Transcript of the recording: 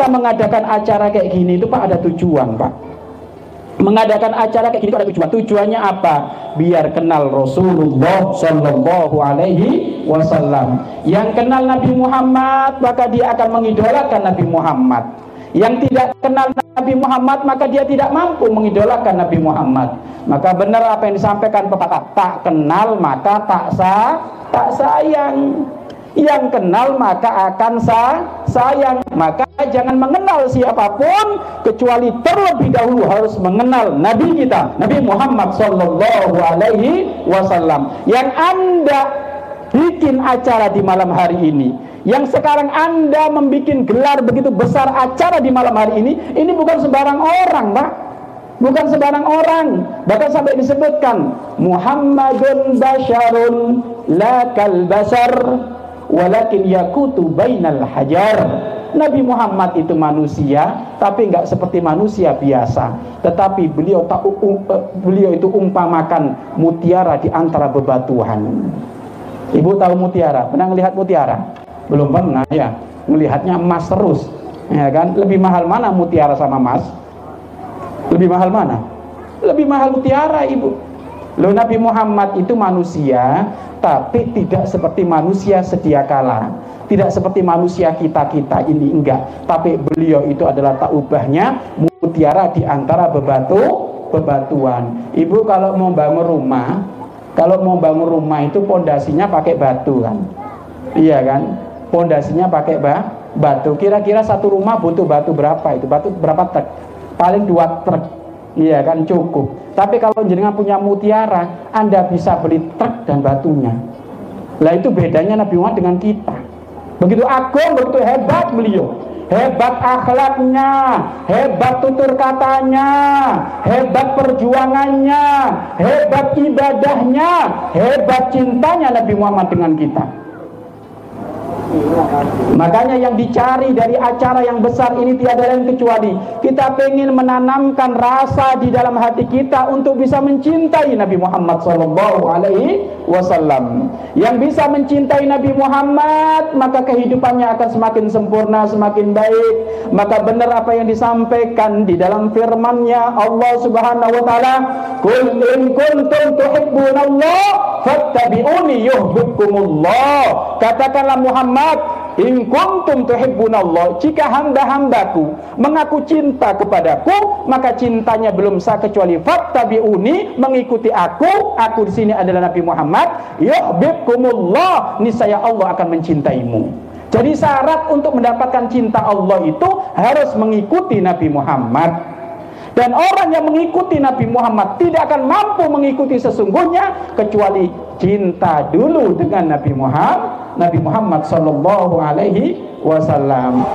kita mengadakan acara kayak gini? Itu Pak ada tujuan Pak. Mengadakan acara kayak gini itu ada tujuan. Tujuannya apa? Biar kenal Rasulullah Shallallahu Alaihi Wasallam. Yang kenal Nabi Muhammad maka dia akan mengidolakan Nabi Muhammad. Yang tidak kenal Nabi Muhammad maka dia tidak mampu mengidolakan Nabi Muhammad. Maka benar apa yang disampaikan pepatah tak kenal maka tak sah tak sayang yang kenal maka akan sah, sayang. Maka jangan mengenal siapa pun kecuali terlebih dahulu harus mengenal Nabi kita Nabi Muhammad Sallallahu Alaihi Wasallam. Yang anda bikin acara di malam hari ini yang sekarang anda membuat gelar begitu besar acara di malam hari ini ini bukan sembarang orang pak bukan sembarang orang. Bahkan sampai disebutkan Muhammadun Basharun la kal basar walakin yakutu bainal hajar. Nabi Muhammad itu manusia tapi enggak seperti manusia biasa. Tetapi beliau tak um, beliau itu umpamakan mutiara di antara bebatuan. Ibu tahu mutiara? Pernah melihat mutiara? Belum pernah ya. Melihatnya emas terus ya kan? Lebih mahal mana mutiara sama emas? Lebih mahal mana? Lebih mahal mutiara ibu Loh Nabi Muhammad itu manusia tapi tidak seperti manusia sedia kala. Tidak seperti manusia kita-kita ini enggak. Tapi beliau itu adalah tak ubahnya mutiara di antara bebatu bebatuan. Ibu kalau mau bangun rumah kalau mau bangun rumah itu pondasinya pakai batu kan? Iya kan? Pondasinya pakai bah, batu. Kira-kira satu rumah butuh batu berapa itu? Batu berapa truk? Paling dua truk iya kan cukup tapi kalau jenengan punya mutiara, Anda bisa beli truk dan batunya. Lah itu bedanya Nabi Muhammad dengan kita. Begitu agung, begitu hebat beliau. Hebat akhlaknya, hebat tutur katanya, hebat perjuangannya, hebat ibadahnya, hebat cintanya Nabi Muhammad dengan kita. Makanya yang dicari dari acara yang besar ini tiada lain kecuali kita ingin menanamkan rasa di dalam hati kita untuk bisa mencintai Nabi Muhammad sallallahu alaihi wasallam. Yang bisa mencintai Nabi Muhammad, maka kehidupannya akan semakin sempurna, semakin baik. Maka benar apa yang disampaikan di dalam firman-Nya Allah Subhanahu wa taala, "Qul in kuntum tuhibbunallah fattabi'uni yuhibbukumullah." Katakanlah Muhammad In kuntum tuhibbunallah Jika hamba-hambaku mengaku cinta kepadaku Maka cintanya belum sah kecuali Fattabi'uni Mengikuti aku. Aku di sini adalah Nabi Muhammad. Yuhbibkumullah Niscaya Allah akan mencintaimu. Jadi syarat untuk mendapatkan cinta Allah itu Harus mengikuti Nabi Muhammad dan orang yang mengikuti Nabi Muhammad tidak akan mampu mengikuti sesungguhnya kecuali cinta dulu dengan Nabi Muhammad Nabi Muhammad sallallahu alaihi wasallam